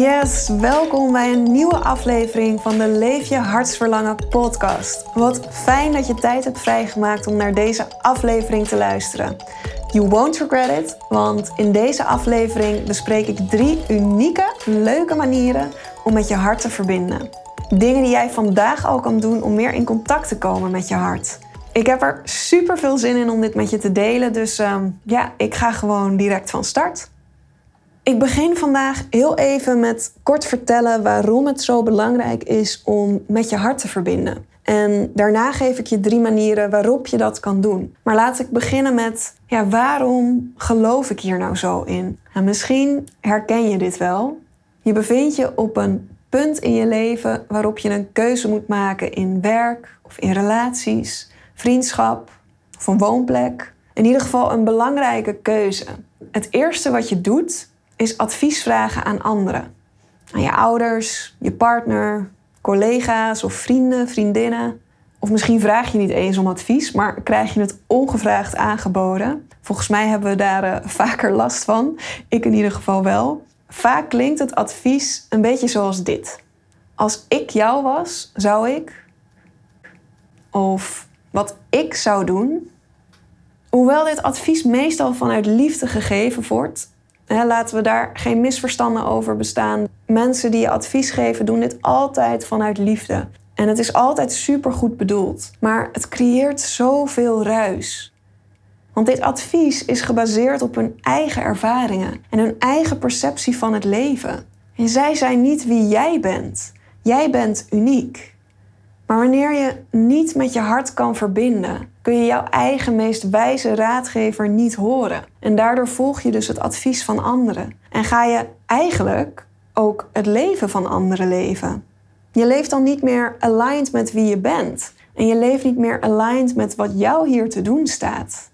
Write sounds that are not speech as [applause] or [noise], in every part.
Yes, welkom bij een nieuwe aflevering van de Leef je hartsverlangen podcast. Wat fijn dat je tijd hebt vrijgemaakt om naar deze aflevering te luisteren. You won't regret it, want in deze aflevering bespreek ik drie unieke, leuke manieren om met je hart te verbinden. Dingen die jij vandaag al kan doen om meer in contact te komen met je hart. Ik heb er super veel zin in om dit met je te delen, dus ehm, ja, ik ga gewoon direct van start. Ik begin vandaag heel even met kort vertellen waarom het zo belangrijk is om met je hart te verbinden. En daarna geef ik je drie manieren waarop je dat kan doen. Maar laat ik beginnen met, ja, waarom geloof ik hier nou zo in? Nou, misschien herken je dit wel. Je bevindt je op een punt in je leven waarop je een keuze moet maken in werk of in relaties, vriendschap of een woonplek. In ieder geval een belangrijke keuze. Het eerste wat je doet is advies vragen aan anderen. Aan je ouders, je partner, collega's of vrienden, vriendinnen. Of misschien vraag je niet eens om advies, maar krijg je het ongevraagd aangeboden. Volgens mij hebben we daar uh, [laughs] vaker last van. Ik in ieder geval wel. Vaak klinkt het advies een beetje zoals dit. Als ik jou was, zou ik. Of wat ik zou doen. Hoewel dit advies meestal vanuit liefde gegeven wordt, laten we daar geen misverstanden over bestaan. Mensen die je advies geven doen dit altijd vanuit liefde. En het is altijd supergoed bedoeld. Maar het creëert zoveel ruis. Want dit advies is gebaseerd op hun eigen ervaringen en hun eigen perceptie van het leven. En zij zijn niet wie jij bent. Jij bent uniek. Maar wanneer je niet met je hart kan verbinden, kun je jouw eigen meest wijze raadgever niet horen. En daardoor volg je dus het advies van anderen. En ga je eigenlijk ook het leven van anderen leven. Je leeft dan niet meer aligned met wie je bent. En je leeft niet meer aligned met wat jou hier te doen staat.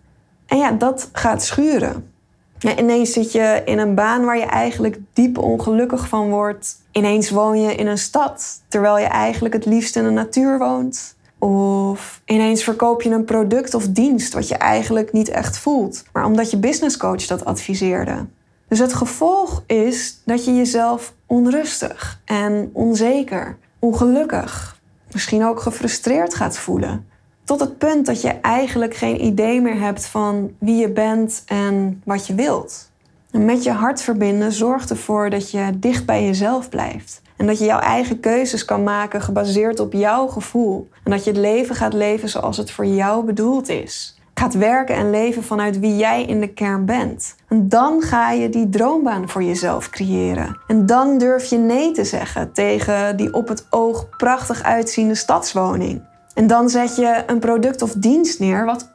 En ja, dat gaat schuren. Ja, ineens zit je in een baan waar je eigenlijk diep ongelukkig van wordt. Ineens woon je in een stad, terwijl je eigenlijk het liefst in de natuur woont. Of ineens verkoop je een product of dienst wat je eigenlijk niet echt voelt, maar omdat je businesscoach dat adviseerde. Dus het gevolg is dat je jezelf onrustig en onzeker, ongelukkig, misschien ook gefrustreerd gaat voelen. Tot het punt dat je eigenlijk geen idee meer hebt van wie je bent en wat je wilt. En met je hart verbinden zorgt ervoor dat je dicht bij jezelf blijft. En dat je jouw eigen keuzes kan maken gebaseerd op jouw gevoel. En dat je het leven gaat leven zoals het voor jou bedoeld is. Gaat werken en leven vanuit wie jij in de kern bent. En dan ga je die droombaan voor jezelf creëren. En dan durf je nee te zeggen tegen die op het oog prachtig uitziende stadswoning. En dan zet je een product of dienst neer wat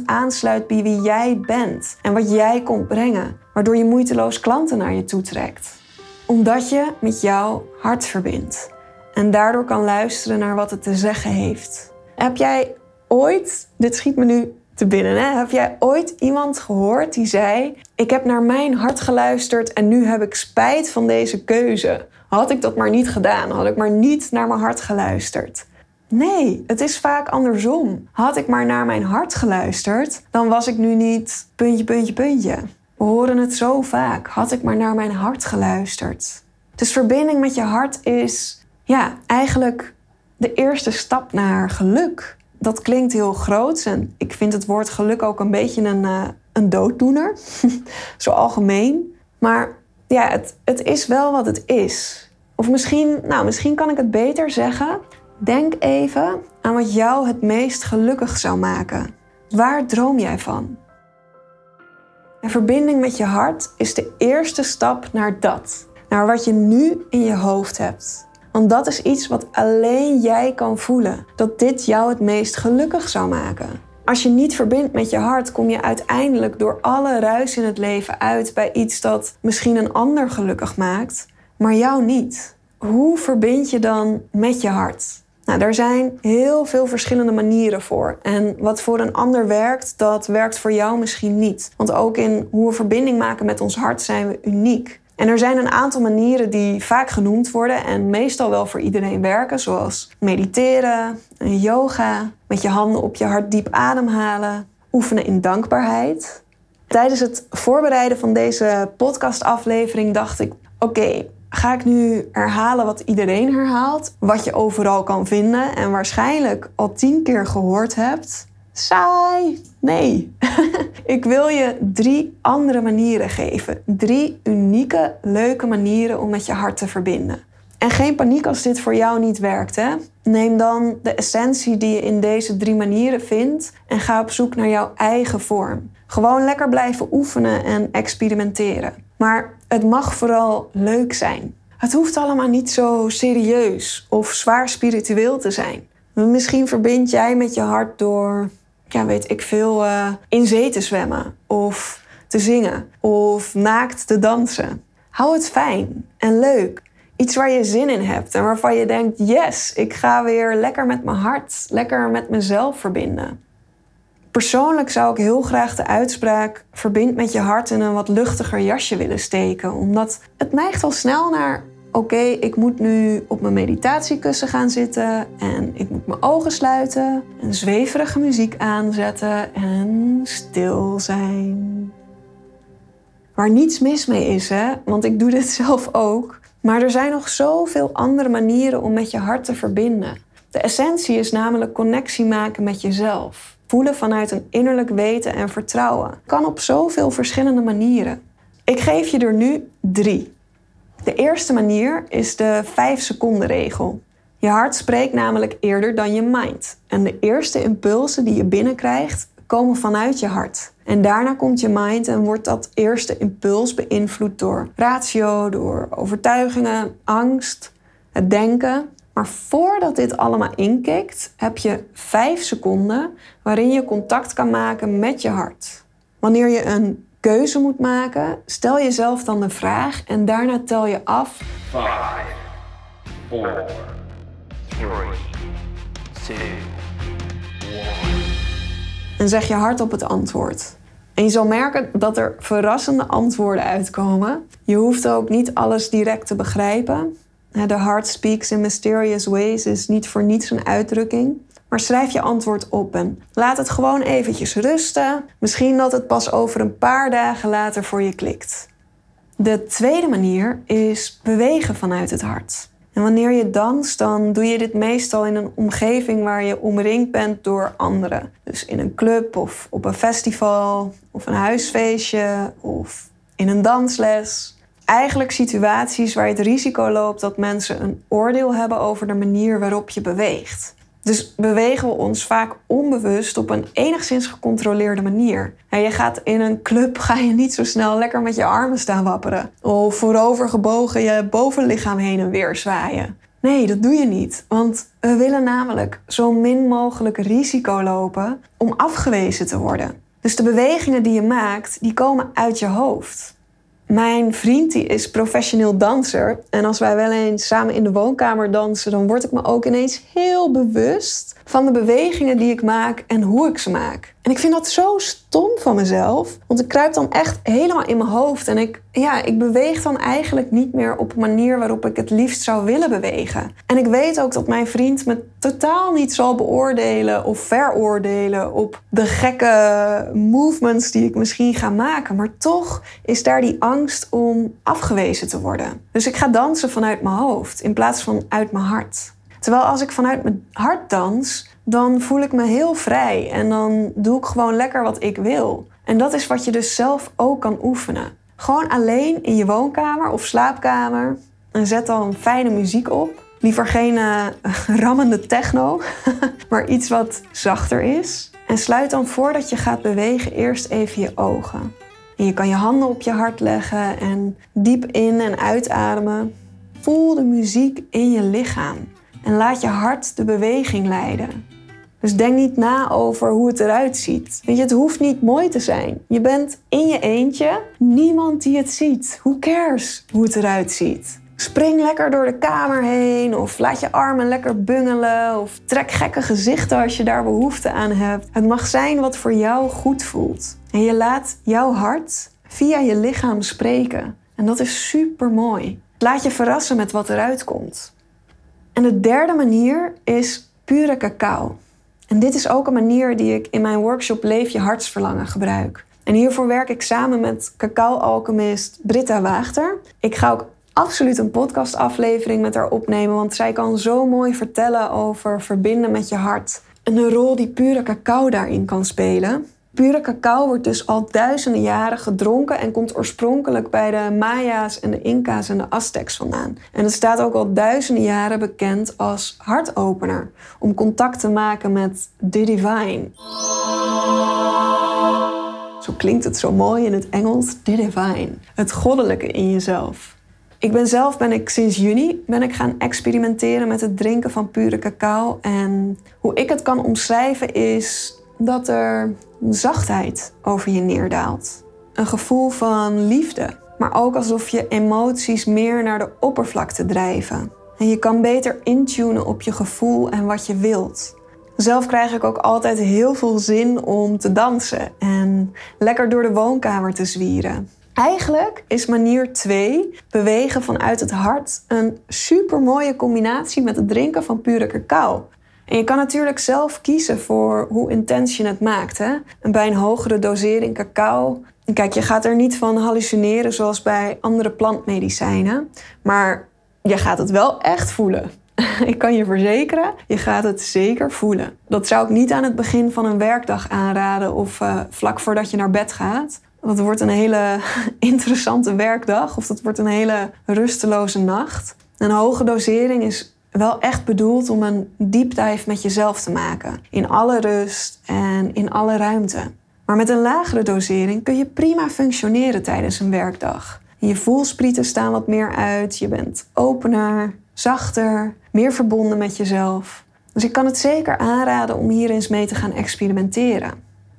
100% aansluit bij wie jij bent en wat jij komt brengen, waardoor je moeiteloos klanten naar je toe trekt. Omdat je met jouw hart verbindt en daardoor kan luisteren naar wat het te zeggen heeft. Heb jij ooit, dit schiet me nu te binnen, hè? heb jij ooit iemand gehoord die zei: Ik heb naar mijn hart geluisterd en nu heb ik spijt van deze keuze? Had ik dat maar niet gedaan, had ik maar niet naar mijn hart geluisterd. Nee, het is vaak andersom. Had ik maar naar mijn hart geluisterd, dan was ik nu niet puntje, puntje, puntje. We horen het zo vaak. Had ik maar naar mijn hart geluisterd. Dus verbinding met je hart is, ja, eigenlijk de eerste stap naar geluk. Dat klinkt heel groot en ik vind het woord geluk ook een beetje een, uh, een dooddoener. [laughs] zo algemeen. Maar ja, het, het is wel wat het is. Of misschien, nou, misschien kan ik het beter zeggen. Denk even aan wat jou het meest gelukkig zou maken. Waar droom jij van? En verbinding met je hart is de eerste stap naar dat. Naar wat je nu in je hoofd hebt. Want dat is iets wat alleen jij kan voelen. Dat dit jou het meest gelukkig zou maken. Als je niet verbindt met je hart, kom je uiteindelijk door alle ruis in het leven uit bij iets dat misschien een ander gelukkig maakt, maar jou niet. Hoe verbind je dan met je hart? Nou, er zijn heel veel verschillende manieren voor. En wat voor een ander werkt, dat werkt voor jou misschien niet. Want ook in hoe we verbinding maken met ons hart zijn we uniek. En er zijn een aantal manieren die vaak genoemd worden en meestal wel voor iedereen werken, zoals mediteren, yoga, met je handen op je hart diep ademhalen, oefenen in dankbaarheid. Tijdens het voorbereiden van deze podcastaflevering dacht ik: oké, ga ik nu herhalen wat iedereen herhaalt, wat je overal kan vinden en waarschijnlijk al tien keer gehoord hebt. Saai. Nee. [laughs] ik wil je drie andere manieren geven. Drie unieke, leuke manieren om met je hart te verbinden. En geen paniek als dit voor jou niet werkt. Hè? Neem dan de essentie die je in deze drie manieren vindt en ga op zoek naar jouw eigen vorm. Gewoon lekker blijven oefenen en experimenteren. Maar het mag vooral leuk zijn. Het hoeft allemaal niet zo serieus of zwaar spiritueel te zijn. Misschien verbind jij met je hart door, ja, weet ik veel, uh, in zee te zwemmen of te zingen of naakt te dansen. Hou het fijn en leuk. Iets waar je zin in hebt en waarvan je denkt: yes, ik ga weer lekker met mijn hart, lekker met mezelf verbinden. Persoonlijk zou ik heel graag de uitspraak verbind met je hart in een wat luchtiger jasje willen steken, omdat het neigt al snel naar oké, ik moet nu op mijn meditatiekussen gaan zitten en ik moet mijn ogen sluiten en zweverige muziek aanzetten en stil zijn. Waar niets mis mee is, hè? Want ik doe dit [laughs] zelf ook. Maar er zijn nog zoveel andere manieren om met je hart te verbinden. De essentie is namelijk connectie maken met jezelf. Voelen vanuit een innerlijk weten en vertrouwen. Kan op zoveel verschillende manieren. Ik geef je er nu drie. De eerste manier is de 5 seconden regel. Je hart spreekt namelijk eerder dan je mind. En de eerste impulsen die je binnenkrijgt komen vanuit je hart. En daarna komt je mind en wordt dat eerste impuls beïnvloed door ratio, door overtuigingen, angst, het denken. Maar voordat dit allemaal inkikt, heb je 5 seconden waarin je contact kan maken met je hart. Wanneer je een keuze moet maken, stel jezelf dan de vraag en daarna tel je af. 5, 4, 3, 2, 1. En zeg je hardop het antwoord. En je zal merken dat er verrassende antwoorden uitkomen. Je hoeft ook niet alles direct te begrijpen. De heart speaks in mysterious ways is niet voor niets een uitdrukking. Maar schrijf je antwoord op en laat het gewoon eventjes rusten. Misschien dat het pas over een paar dagen later voor je klikt. De tweede manier is bewegen vanuit het hart. En wanneer je danst, dan doe je dit meestal in een omgeving waar je omringd bent door anderen. Dus in een club of op een festival of een huisfeestje of in een dansles. Eigenlijk situaties waar je het risico loopt dat mensen een oordeel hebben over de manier waarop je beweegt. Dus bewegen we ons vaak onbewust op een enigszins gecontroleerde manier. En je gaat in een club [laughs] ga je niet zo snel lekker met je armen staan wapperen. Of voorover gebogen je bovenlichaam heen en weer zwaaien. Nee, dat doe je niet. Want we willen namelijk zo min mogelijk risico lopen om afgewezen te worden. Dus de bewegingen die je maakt, die komen uit je hoofd. Mijn vriend die is professioneel danser. En als wij wel eens samen in de woonkamer dansen, dan word ik me ook ineens heel bewust van de bewegingen die ik maak en hoe ik ze maak. En ik vind dat zo stom van mezelf, want ik kruip dan echt helemaal in mijn hoofd en ik, ja, ik beweeg dan eigenlijk niet meer op een manier waarop ik het liefst zou willen bewegen. En ik weet ook dat mijn vriend me totaal niet zal beoordelen of veroordelen op de gekke movements die ik misschien ga maken, maar toch is daar die angst om afgewezen te worden. Dus ik ga dansen vanuit mijn hoofd in plaats van uit mijn hart. Terwijl als ik vanuit mijn hart dans, dan voel ik me heel vrij en dan doe ik gewoon lekker wat ik wil. En dat is wat je dus zelf ook kan oefenen. Gewoon alleen in je woonkamer of slaapkamer en zet dan fijne muziek op. Liever geen uh, [laughs] rammende techno, [laughs] maar iets wat zachter is. En sluit dan voordat je gaat bewegen eerst even je ogen. En je kan je handen op je hart leggen en diep in- en uitademen. Voel de muziek in je lichaam en laat je hart de beweging leiden. Dus denk niet na over hoe het eruit ziet. Weet je, het hoeft niet mooi te zijn. Je bent in je eentje, niemand die het ziet. Who cares hoe het eruit ziet? Spring lekker door de kamer heen of laat je armen lekker bungelen of trek gekke gezichten als je daar behoefte aan hebt. Het mag zijn wat voor jou goed voelt. En je laat jouw hart via je lichaam spreken. En dat is super mooi. Laat je verrassen met wat eruit komt. En de derde manier is pure cacao. En dit is ook een manier die ik in mijn workshop Leef je hartsverlangen gebruik. En hiervoor werk ik samen met cacao-alchemist Britta Waagter. Ik ga ook absoluut een podcastaflevering met haar opnemen, want zij kan zo mooi vertellen over verbinden met je hart. En de rol die pure cacao daarin kan spelen. Pure cacao wordt dus al duizenden jaren gedronken en komt oorspronkelijk bij de Maya's en de Inca's en de Aztecs vandaan. En het staat ook al duizenden jaren bekend als hartopener, om contact te maken met the divine. Zo klinkt het zo mooi in het Engels, the divine, het goddelijke in jezelf. Ik ben zelf ben ik sinds juni ben ik gaan experimenteren met het drinken van pure cacao en hoe ik het kan omschrijven is dat er zachtheid over je neerdaalt. Een gevoel van liefde, maar ook alsof je emoties meer naar de oppervlakte drijven. En je kan beter intunen op je gevoel en wat je wilt. Zelf krijg ik ook altijd heel veel zin om te dansen en lekker door de woonkamer te zwieren. Eigenlijk is manier 2, bewegen vanuit het hart, een super mooie combinatie met het drinken van pure cacao. En je kan natuurlijk zelf kiezen voor hoe intens je het maakt. Hè? Bij een hogere dosering cacao. Kijk, je gaat er niet van hallucineren zoals bij andere plantmedicijnen. Maar je gaat het wel echt voelen. [laughs] Ik kan je verzekeren, je gaat het zeker voelen. Dat zou ik niet aan het begin van een werkdag aanraden of uh, vlak voordat je naar bed gaat. Dat wordt een hele [laughs] interessante werkdag of dat wordt een hele rusteloze nacht. Een hoge dosering is wel echt bedoeld om een deep dive met jezelf te maken. In alle rust en in alle ruimte. Maar met een lagere dosering kun je prima functioneren tijdens een werkdag. Je voelsprieten staan wat meer uit, je bent opener, zachter, meer verbonden met jezelf. Dus ik kan het zeker aanraden om hier eens mee te gaan experimenteren.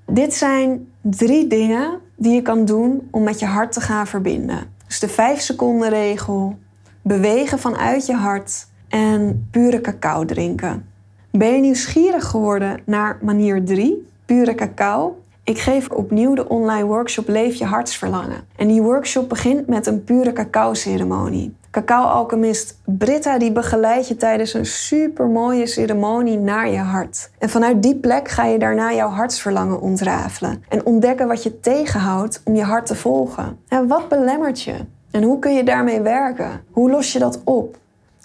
Dit zijn drie dingen die je kan doen om met je hart te gaan verbinden. Dus de 5 seconden regel, bewegen vanuit je hart en pure cacao drinken. Ben je nieuwsgierig geworden naar manier 3, pure cacao? Ik geef opnieuw de online workshop Leef je hartsverlangen. En die workshop begint met een pure cacao-ceremonie. Cacao-alchemist Britta die begeleidt je tijdens een super mooie ceremonie naar je hart. En vanuit die plek ga je daarna jouw hartsverlangen ontrafelen en ontdekken wat je tegenhoudt om je hart te volgen. En wat belemmert je? En hoe kun je daarmee werken? Hoe los je dat op?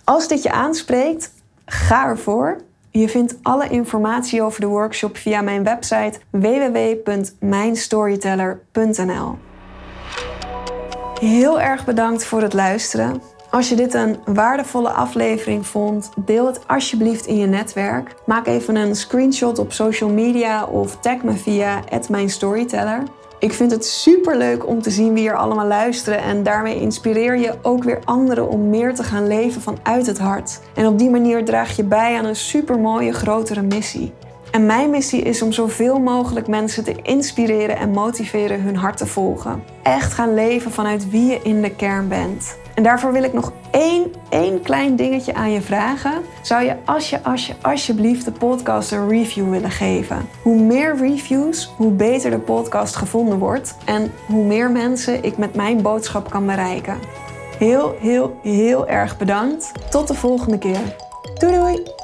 Als dit je aanspreekt, ga ervoor. Je vindt alle informatie over de workshop via mijn website www.mijnstoryteller.nl. Heel erg bedankt voor het luisteren. Als je dit een waardevolle aflevering vond, deel het alsjeblieft in je netwerk. Maak even een screenshot op social media of tag me via @mijnstoryteller. Ik vind het super leuk om te zien wie er allemaal luisteren en daarmee inspireer je ook weer anderen om meer te gaan leven vanuit het hart. En op die manier draag je bij aan een super mooie grotere missie. En mijn missie is om zoveel mogelijk mensen te inspireren en motiveren hun hart te volgen. Echt gaan leven vanuit wie je in de kern bent. En daarvoor wil ik nog één, één klein dingetje aan je vragen. Zou je als je, als je alsjeblieft de podcast een review willen geven? Hoe meer reviews, hoe beter de podcast gevonden wordt en hoe meer mensen ik met mijn boodschap kan bereiken. Heel, heel, heel erg bedankt. Tot de volgende keer. Doei doei!